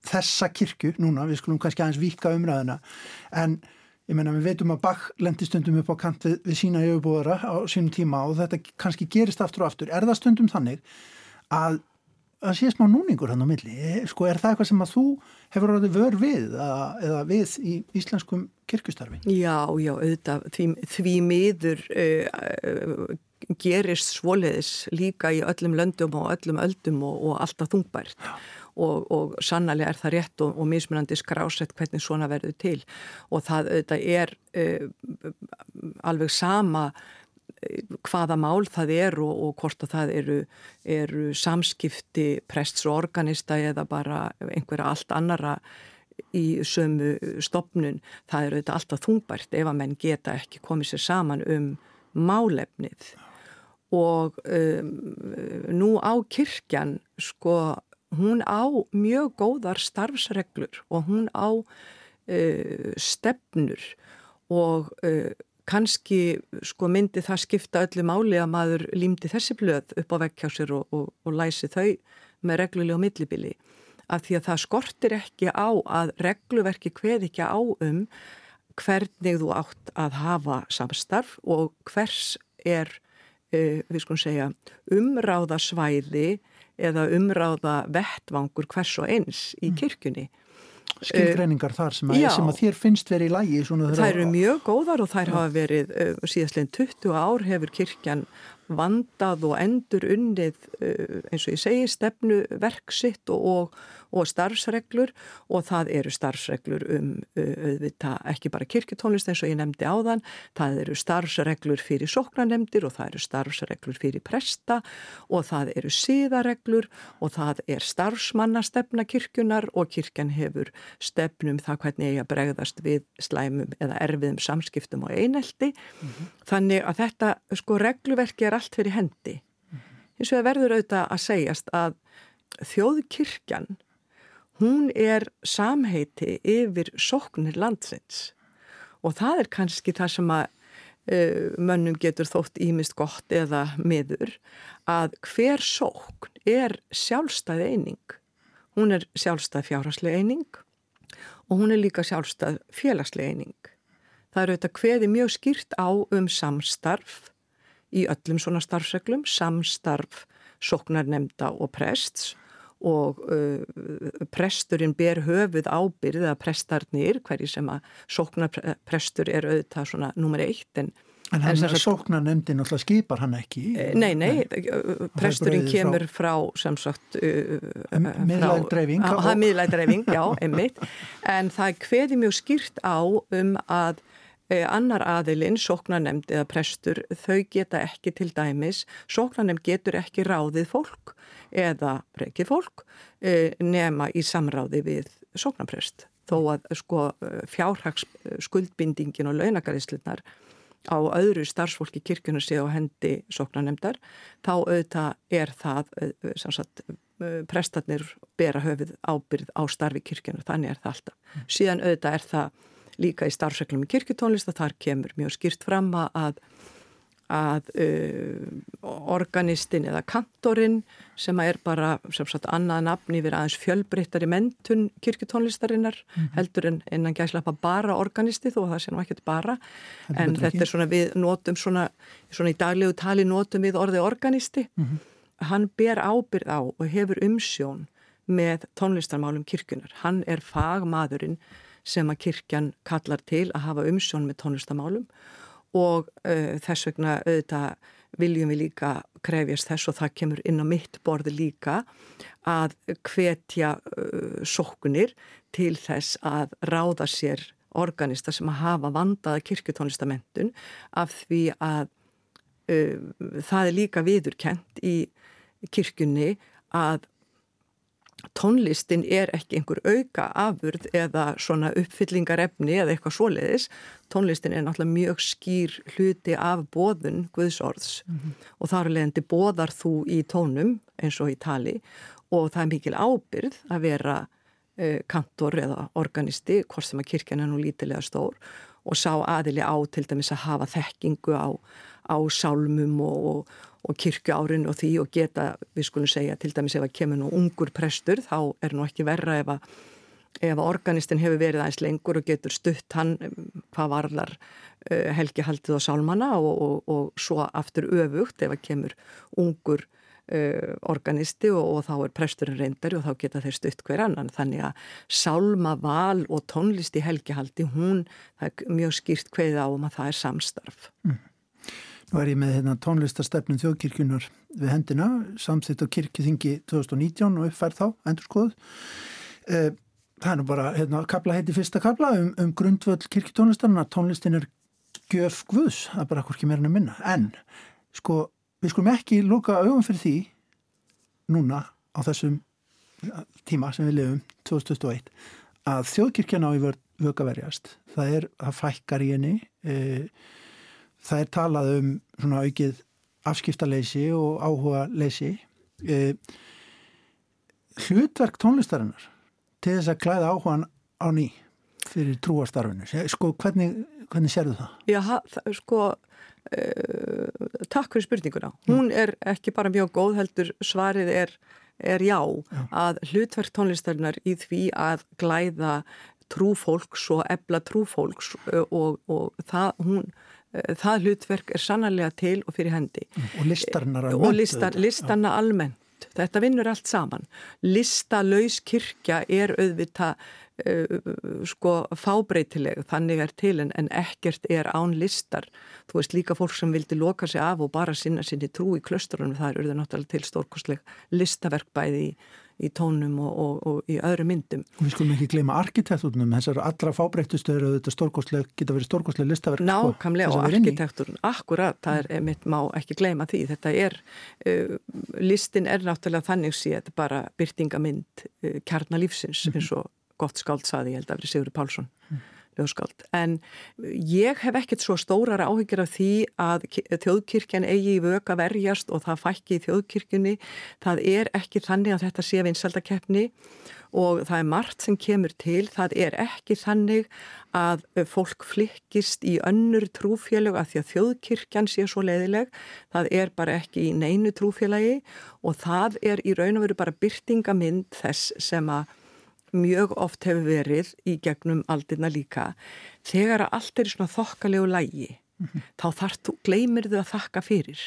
þessa kirkju núna, við skulum kannski aðeins vika umræðina, en ég menna við veitum að Bach lendi stundum upp á kant við, við sína yfirbúðara á sínum tíma og þetta kannski gerist aftur og aftur. Er það stundum þannig að að sé smá núningur hann á milli? Sko er það eitthvað sem að þú hefur orðið vör við eða, eða við í íslenskum kirkustarfi Já, já, auðvitað, því, því miður uh, uh, gerist svoleiðis líka í öllum löndum og öllum öldum og, og alltaf þungbært og, og sannlega er það rétt og, og mismunandi skrásett hvernig svona verður til. Og það er uh, alveg sama hvaða mál það er og, og hvort að það eru, eru samskipti prests og organista eða bara einhverja allt annara í sömu stopnun, það eru þetta alltaf þungbært ef að menn geta ekki komið sér saman um málefnið. Og um, nú á kirkjan sko hún á mjög góðar starfsreglur og hún á uh, stefnur og uh, kannski sko myndi það skipta öllu máli að maður límdi þessi blöð upp á vekkjásir og, og, og læsi þau með reglulega millibili. Af því að það skortir ekki á að regluverki hveð ekki á um hvernig þú átt að hafa samstarf og hvers er, uh, við skulum segja, umráðasvæði eða umráða vettvangur hvers og eins í kirkjunni. Skilgreiningar þar sem að, sem að þér finnst verið í lægi Það eru mjög góðar og þær hafa verið uh, síðastlegin 20 ár hefur kirkjan vandað og endur unnið uh, eins og ég segi stefnu verksitt og, og, og starfsreglur og það eru starfsreglur um auðvitað ekki bara kirkutónlist eins og ég nefndi áðan, það eru starfsreglur fyrir sóknanemdir og það eru starfsreglur fyrir presta og það eru síðareglur og það er starfsmannastefna kirkunar og kirkjan hefur stefnum það hvernig ég að bregðast við slæmum eða erfiðum samskiptum og einelti. Mm -hmm. Þannig að þetta sko regluverki er allt fyrir hendi. Eins og það verður auðvitað að segjast að þjóðkirkjan hún er samheiti yfir sóknir landsins og það er kannski það sem að uh, mönnum getur þótt ímist gott eða miður að hver sókn er sjálfstæð eining. Hún er sjálfstæð fjárháslega eining og hún er líka sjálfstæð félagslega eining. Það eru þetta hveði mjög skýrt á um samstarf í öllum svona starfseglum, samstarf sóknarnemda og prests og uh, presturinn ber höfuð ábyrð eða prestarnir, hverji sem að sóknarprestur er auðvitað svona nummer eitt en En hann er að sóknar nefndin og skipar hann ekki? Eh, nei, nei, nei. presturinn kemur frá, frá sem sagt miðlæg dreifing Það er miðlæg dreifing, já, einmitt en það kveði mjög skýrt á um að eh, annar aðilinn, sóknarnemnd eða prestur, þau geta ekki til dæmis, sóknarnemnd getur ekki ráðið fólk eða brekið fólk e, nema í samráði við sóknarprest þó að sko fjárhags skuldbindingin og launakarislunar á öðru starfsfólki kirkjuna sé á hendi sóknarnemdar þá auðvitað er það sagt, prestarnir bera höfuð ábyrð á starfi kirkjuna þannig er það alltaf. Mm. Síðan auðvitað er það líka í starfsreglum í kirkjutónlist og þar kemur mjög skýrt fram að að uh, organistin eða kantorinn sem er bara sem sagt annað nafn yfir aðeins fjölbreyttari mentun kirkutónlistarinnar mm -hmm. heldur en innan gæslappa bara organisti þó að það sé nú ekkert bara Heldur en þetta ekki. er svona við notum svona, svona í daglegu tali notum við orði organisti mm -hmm. hann ber ábyrð á og hefur umsjón með tónlistarmálum kirkunar hann er fagmaðurinn sem að kirkjan kallar til að hafa umsjón með tónlistarmálum og uh, þess vegna auðvitað viljum við líka krefjast þess og það kemur inn á mitt borði líka að hvetja uh, sókunir til þess að ráða sér organista sem að hafa vandaða kirkutónlistamentun af því að uh, það er líka viðurkent í kirkunni að tónlistin er ekki einhver auka afurð eða svona uppfyllingarefni eða eitthvað svoleiðis. Tónlistin er náttúrulega mjög skýr hluti af bóðun Guðsorðs mm -hmm. og þar leðandi bóðar þú í tónum eins og í tali og það er mikil ábyrð að vera uh, kantor eða organisti, hvort sem að kirkjan er nú lítilega stór og sá aðili á til dæmis að hafa þekkingu á, á sálmum og, og og kirkjuárin og því og geta, við skulum segja, til dæmis ef að kemur nú ungur prestur, þá er nú ekki verra ef að, ef að organistin hefur verið aðeins lengur og getur stutt hann hvað varlar uh, helgihaldið og sálmana og, og, og svo aftur öfugt ef að kemur ungur uh, organisti og, og þá er presturinn reyndari og þá geta þeir stutt hver annan. Þannig að sálma, val og tónlist í helgihaldi, hún, það er mjög skýrt hveið á um að það er samstarf. Mm. Nú er ég með hérna, tónlistastefnum þjóðkirkjunar við hendina, samþitt á kirkjuþingi 2019 og uppfærð þá, endur skoð. Eh, það er nú bara, hérna, kabla heiti fyrsta kabla um, um grundvöld kirkjutónlistarna. Tónlistin er gjöf guðs, það er bara hvorki meira en að minna en sko, við skulum ekki lóka augum fyrir því núna á þessum tíma sem við lifum 2021 að þjóðkirkjana á í vöka verjast það er að fækkar í henni e, það er talað um svona aukið afskiptaleysi og áhuga leysi e, hlutverk tónlistarinnar til þess að klæða áhugan á ný fyrir trúastarfinu sko hvernig, hvernig sérðu það? Já, það, sko uh, takk fyrir spurninguna. Hún er ekki bara mjög góð heldur svarið er, er já, já. Að hlutverk tónlistarinnar í því að glæða trúfólks og ebla trúfólks og, og það hún það hlutverk er sannarlega til og fyrir hendi. Og listarnar almennt, og listar, listarna almennt. Þetta vinnur allt saman. Listalauðs kirkja er auðvita uh, sko fábreytileg þannig er til en, en ekkert er án listar. Þú veist líka fólk sem vildi loka sig af og bara sinna sinni trú í klöstrunum það eru það náttúrulega til stórkosleg listaverk bæði í í tónum og, og, og í öðru myndum. Við skulum ekki gleyma arkitekturnum, þessar allra fábreyttustöður og þetta geta verið stórkostlega listaverk. Sko, Nákvæmlega og arkitekturn, akkurat, það er, mitt má ekki gleyma því. Þetta er, uh, listin er náttúrulega þannig séð bara byrtingamind uh, kjarnalífsins mm -hmm. eins og gott skáld saði, ég held að verið Sigur Pálsson. Mm -hmm ljóskáld. En ég hef ekkert svo stórar áhyggjur af því að þjóðkirkjan eigi í vöka verjast og það fækki í þjóðkirkjunni. Það er ekki þannig að þetta sé vinsaldakeppni og það er margt sem kemur til. Það er ekki þannig að fólk flikkist í önnur trúfélög að því að þjóðkirkjan sé svo leiðileg. Það er bara ekki í neinu trúfélagi og það er í raun og veru bara byrtingamind þess sem að mjög oft hefur verið í gegnum aldina líka. Þegar að allt er í svona þokkalegu lægi mm -hmm. þá þarf þú, gleymir þau að þakka fyrir.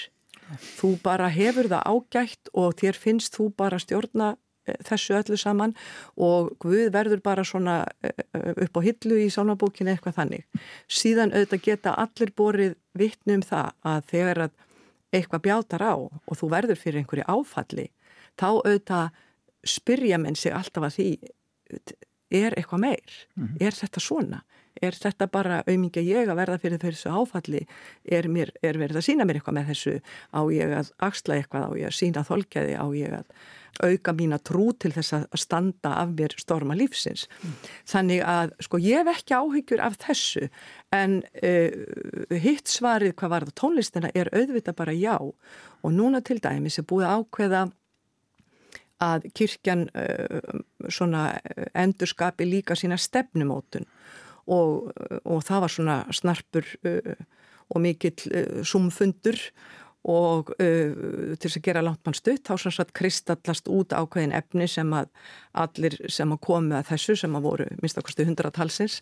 Þú bara hefur það ágætt og þér finnst þú bara stjórna e, þessu öllu saman og Guð verður bara svona e, upp á hillu í sálmabókinu eitthvað þannig. Síðan auðvitað geta allir borið vittni um það að þegar að eitthvað bjátar á og þú verður fyrir einhverju áfalli þá auðvitað spyrja menn sig alltaf að því er eitthvað meir? Mm -hmm. Er þetta svona? Er þetta bara auðmingja ég að verða fyrir þessu áfalli? Er, mér, er verið að sína mér eitthvað með þessu? Á ég að axla eitthvað? Á ég að sína þolkjaði? Á ég að auka mína trú til þess að standa af mér storma lífsins? Mm. Þannig að sko ég hef ekki áhyggjur af þessu en uh, hitt svarið hvað var það tónlistina er auðvita bara já og núna til dæmis er búið ákveða að kirkjan uh, svona uh, endurskapi líka sína stefnumótun. Og, og það var svona snarpur uh, og mikill uh, sumfundur. Og uh, til þess að gera langt mann stutt þá svona satt kristallast út ákveðin efni sem að allir sem að komu að þessu sem að voru minnstakosti hundratalsins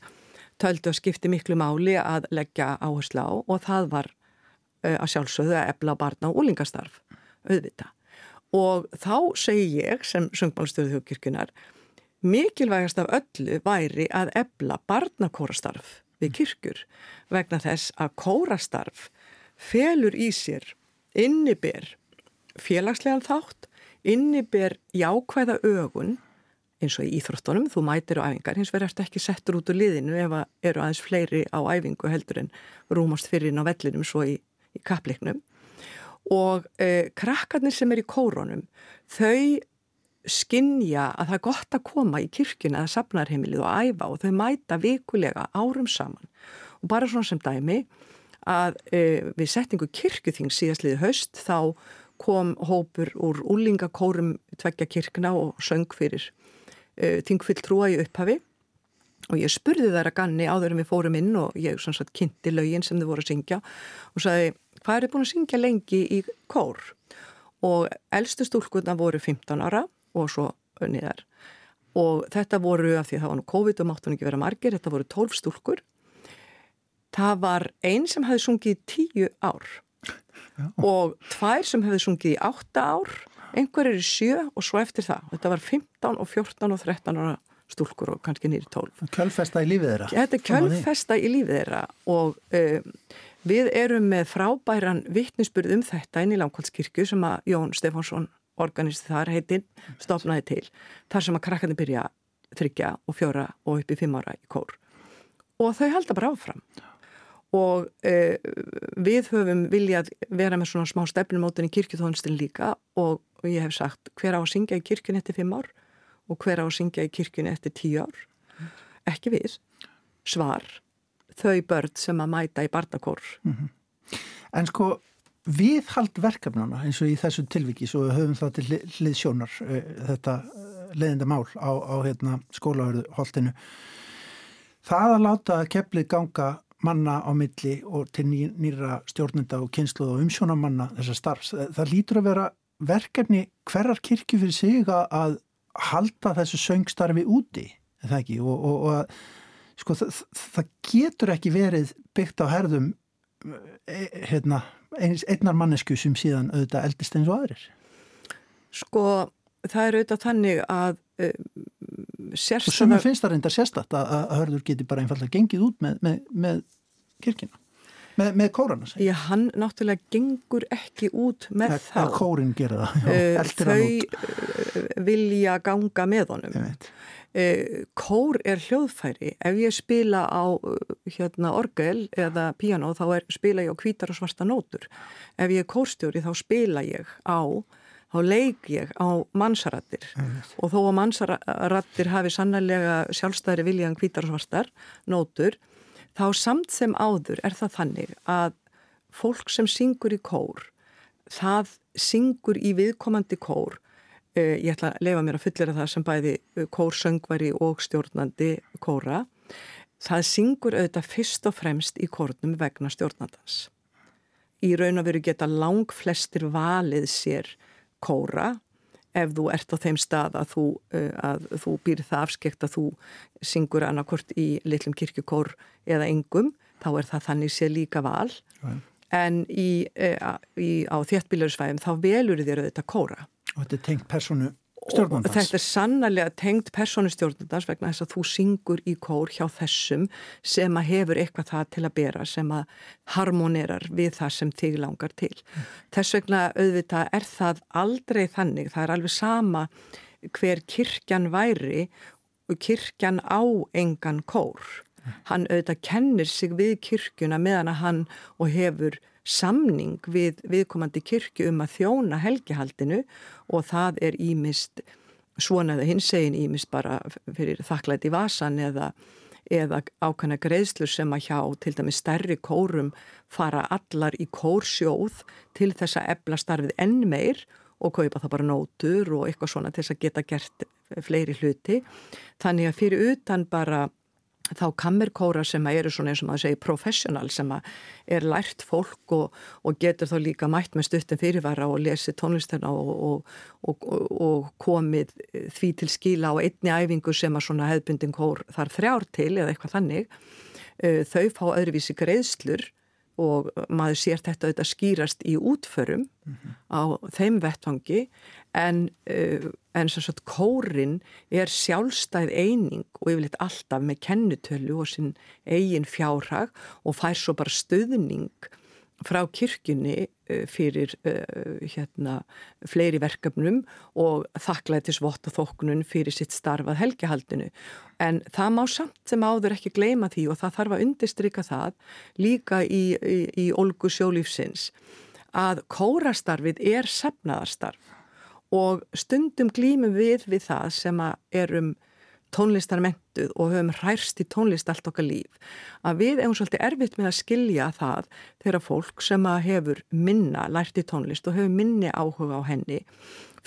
töldu að skipti miklu máli að leggja áherslu á. Og það var að sjálfsögðu að ebla barna og úlingastarf auðvita og þá segi ég sem söngmálastöðu þjóðkirkjunar mikilvægast af öllu væri að ebla barnakórastarf við kirkjur vegna þess að kórastarf felur í sér inniber félagslegan þátt inniber jákvæða ögun eins og í íþróttunum, þú mætir á æfingar hins verður ekki settur út úr liðinu ef eru aðeins fleiri á æfingu heldur en rúmast fyrir inn á vellinum svo í, í kapleiknum og eh, krakkarnir sem er í kóronum þau skinnja að það er gott að koma í kirkuna eða safnarheimilið og æfa og þau mæta vikulega árum saman. Og bara svona sem dæmi að eh, við settingu kirkuþing síðastliði haust þá kom hópur úr úlingakórum tveggja kirkna og söng fyrir eh, þingfyll trúa í upphafi. Og ég spurði þær að ganni áður en við fórum inn og ég svona satt kynnti laugin sem þau voru að syngja og sagði hvað er búin að syngja lengi í kór? Og eldstu stúlkunna voru 15 ára og svo niðar og þetta voru af því að það var nú COVID og máttu ekki vera margir, þetta voru 12 stúlkur. Það var einn sem hefði sungið í 10 ár Já. og tvær sem hefði sungið í 8 ár. Einhver er í 7 og svo eftir það. Þetta var 15 og 14 og 13 ára stúlkur og kannski nýri 12 Kjölfesta í lífið þeirra. Þetta er kjölfesta í lífið þeirra og um, Við erum með frábæran vittnisspurð um þetta inn í Langkvaldskirkju sem að Jón Stefánsson organisti þar heitinn stofnaði til þar sem að krakkarnir byrja þryggja og fjóra og upp í fimm ára í kór. Og þau halda bara áfram. Og e, við höfum viljað vera með svona smá stefnumótin í kirkjutónlistin líka og, og ég hef sagt hver á að syngja í kirkjun eftir fimm ár og hver á að syngja í kirkjun eftir tíu ár? Ekki við. Svar. Þau börn sem að mæta í bardakór En sko, viðhald verkefnana eins og í þessu tilviki, svo höfum það til hlið- hliðsjónar uh, þetta uh, leiðinda mál á, á hérna, skólaverðu holtinu. Það að láta keflið ganga manna á milli og til ný, nýra stjórnenda og kynslu og umsjónamanna þessar starfs, það, það lítur að vera verkefni hverjar kirkju fyrir sig að, halda þessu söngstarfi úti, það ekki, og, og, og sko, það, það getur ekki verið byggt á herðum hérna, einnar mannesku sem síðan auðvitað eldist eins og aðrir. sko það er auðvitað þannig að e, Og sérstæða sumum finnst það reyndar sérstætt að, að hörður geti bara einfallega gengið út með, með, með kirkina, með, með kórana. Já, hann náttúrulega gengur ekki út með Að þá. kórin gera það, já, Eh, eldir hann út. Þau eh, vilja ganga með honum. Ég veit. Eh, Kór er hljóðfæri. Ef ég spila á eh, hérna, orgel eða piano þá er, spila ég á hvítar og svarta nótur. Ef ég er kórstjóri þá spila ég á, þá leik ég á mannsaratir. Og þó að mannsaratir hafi sannlega sjálfstæðri viljan hvítar og svartar nótur, þá samt sem áður er það þannig að fólk sem syngur í kór, það syngur í viðkomandi kór ég ætla að leifa mér að fullera það sem bæði eh, kórsöngvari og stjórnandi kóra. Það syngur auðvitað fyrst og fremst í kórnum vegna stjórnandans. Í raun og veru geta lang flestir valið sér kóra ef þú ert á þeim stað að þú, að þú býr það afskekt að þú syngur annarkort í litlum kirkjukór eða engum, þá er það þannig sé líka val. Já. en í, í, á þéttbílarsvæðum þá velur þér auðvitað kóra Og þetta er tengt personu og stjórnandans. þetta er sannarlega tengt personustjórnandans vegna þess að þú syngur í kór hjá þessum sem að hefur eitthvað það til að bera sem að harmonerar við það sem þig langar til. Þess vegna auðvitað er það aldrei þannig, það er alveg sama hver kirkjan væri og kirkjan á engan kór. Hann auðvitað kennir sig við kirkjuna meðan að hann og hefur samning við viðkomandi kirkju um að þjóna helgihaldinu og það er ímist svona eða hins egin ímist bara fyrir þakklæti vasan eða, eða ákvæmna greiðslur sem að hjá til dæmis stærri kórum fara allar í kórsjóð til þess að ebla starfið enn meir og kaupa það bara nótur og eitthvað svona til þess að geta gert fleiri hluti. Þannig að fyrir utan bara þá kammerkóra sem að eru svona eins og maður segir professional sem að er lært fólk og, og getur þá líka mætt með stuttum fyrirvara og lesi tónlistina og, og, og komið því til skila á einni æfingu sem að svona hefðbundin kór þar þrjár til eða eitthvað þannig. Þau fá öðruvísi greiðslur og maður sér þetta auðvitað skýrast í útförum á þeim vettvangi en, uh, en sagt kórin er sjálfstæð eining og yfirleitt alltaf með kennutölu og sinn eigin fjárhag og fær svo bara stöðning frá kirkjunni uh, fyrir uh, hérna, fleiri verkefnum og þakklætis vott og þóknun fyrir sitt starfað helgihaldinu. En það má samt sem áður ekki gleyma því og það þarf að undistrykka það líka í, í, í Olgu sjólífsins að kórastarfið er sefnaðarstarf og stundum glýmum við við það sem erum tónlistarmentuð og höfum hærst í tónlist allt okkar líf að við hefum svolítið erfitt með að skilja það þegar fólk sem hefur minna lært í tónlist og hefur minni áhuga á henni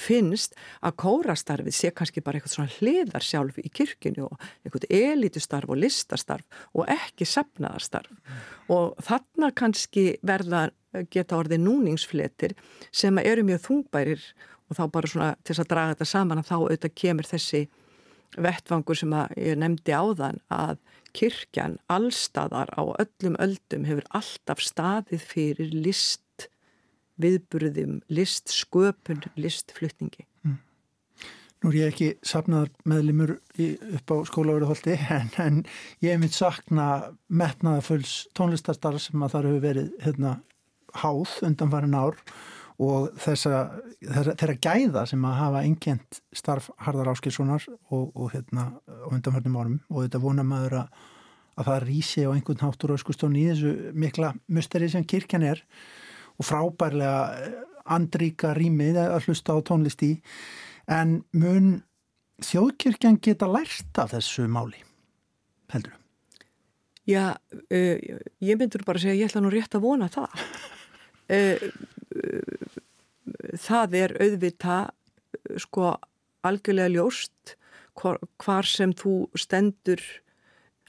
finnst að kórastarfið sé kannski bara eitthvað svona hliðar sjálf í kirkjunni og eitthvað elitustarf og listastarf og ekki sapnaðarstarf og þarna kannski verða geta orðið núningsfletir sem eru mjög þungbærir og þá bara svona til þess að draga þetta saman að þá auðvitað kemur þessi vettvangur sem að ég nefndi áðan að kirkjan allstaðar á öllum öldum hefur alltaf staðið fyrir list viðburðum, list sköpun, list flutningi. Nú er ég ekki safnaðar meðlimur upp á skólaverðuholti en, en ég hef mitt sakna metnaðafölls tónlistarstarf sem að það hefur verið hérna, háð undan farin ár og þessa, þeirra, þeirra gæða sem að hafa einkjent starf Harðar Áskilssonar og, og hérna á undanförnum árum. Og þetta vona maður að, að það rísi á einhvern háttur öskustofn í þessu mikla musteri sem kirkjan er og frábærlega eh, andríka rýmið að hlusta á tónlist í. En mun þjóðkirkjan geta lært af þessu máli heldur? Já, uh, ég myndur bara að segja ég ætla nú rétt að vona það. Uh, það er auðvita sko algjörlega ljóst hvar, hvar sem þú stendur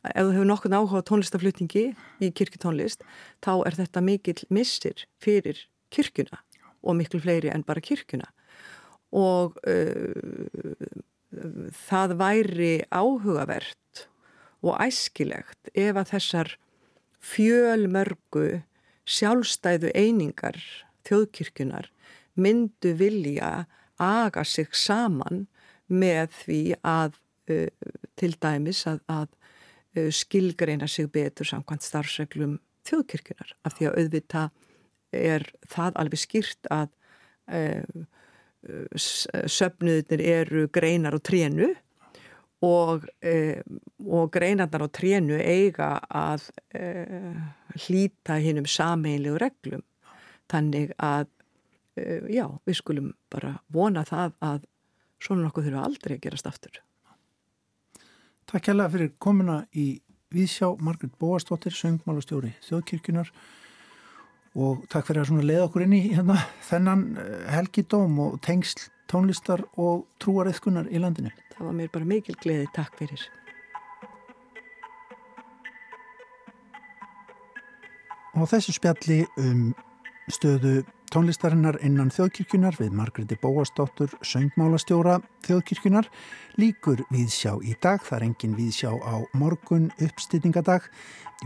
ef þú hefur nokkurn áhuga tónlistaflutningi í kirkutónlist þá er þetta mikil missir fyrir kirkuna og miklu fleiri en bara kirkuna og uh, það væri áhugavert og æskilegt ef að þessar fjölmörgu sjálfstæðu einingar þjóðkirkjunar myndu vilja aga sig saman með því að til dæmis að, að skilgreina sig betur samkvæmt starfsreglum þjóðkirkjunar af því að auðvita er það alveg skýrt að söfnuðinir eru greinar og trénu og, og greinarnar og trénu eiga að hlýta hinn um sameinlegu reglum. Þannig að já, við skulum bara vona það að svona nokkuð þurfa aldrei að gerast aftur Takk kærlega fyrir komuna í Víðsjá, Margrit Bóastóttir, söngmálastjóri Þjóðkirkjunar og takk fyrir að leiða okkur inn í hérna, þennan eh, helgidóm og tengsl tónlistar og trúariðkunar í landinu. Það var mér bara mikil gleði, takk fyrir. Og þessu spjalli um stöðu tónlistarinnar innan þjóðkirkjunar við Margreti Bóastóttur, söngmálastjóra þjóðkirkjunar, líkur viðsjá í dag, það er engin viðsjá á morgun uppstýtingadag,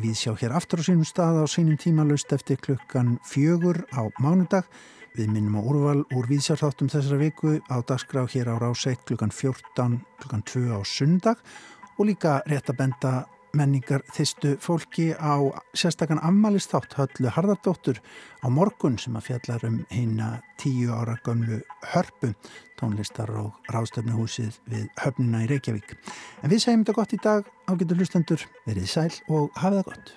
viðsjá hér aftur á sínum stað á sínum tíma laust eftir klukkan fjögur á mánudag, við minnum á úrval úr viðsjárþáttum þessara viku á dagskrá hér á ráseitt klukkan 14, klukkan 2 á sundag og líka rétt að benda menningar þistu fólki á sérstakann afmælistátt höllu Harðardóttur á morgun sem að fjallar um heina tíu ára gömlu hörpu tónlistar og ráðstöfnuhúsið við höfnina í Reykjavík. En við segjum þetta gott í dag, ágættu hlustendur, verið sæl og hafið það gott.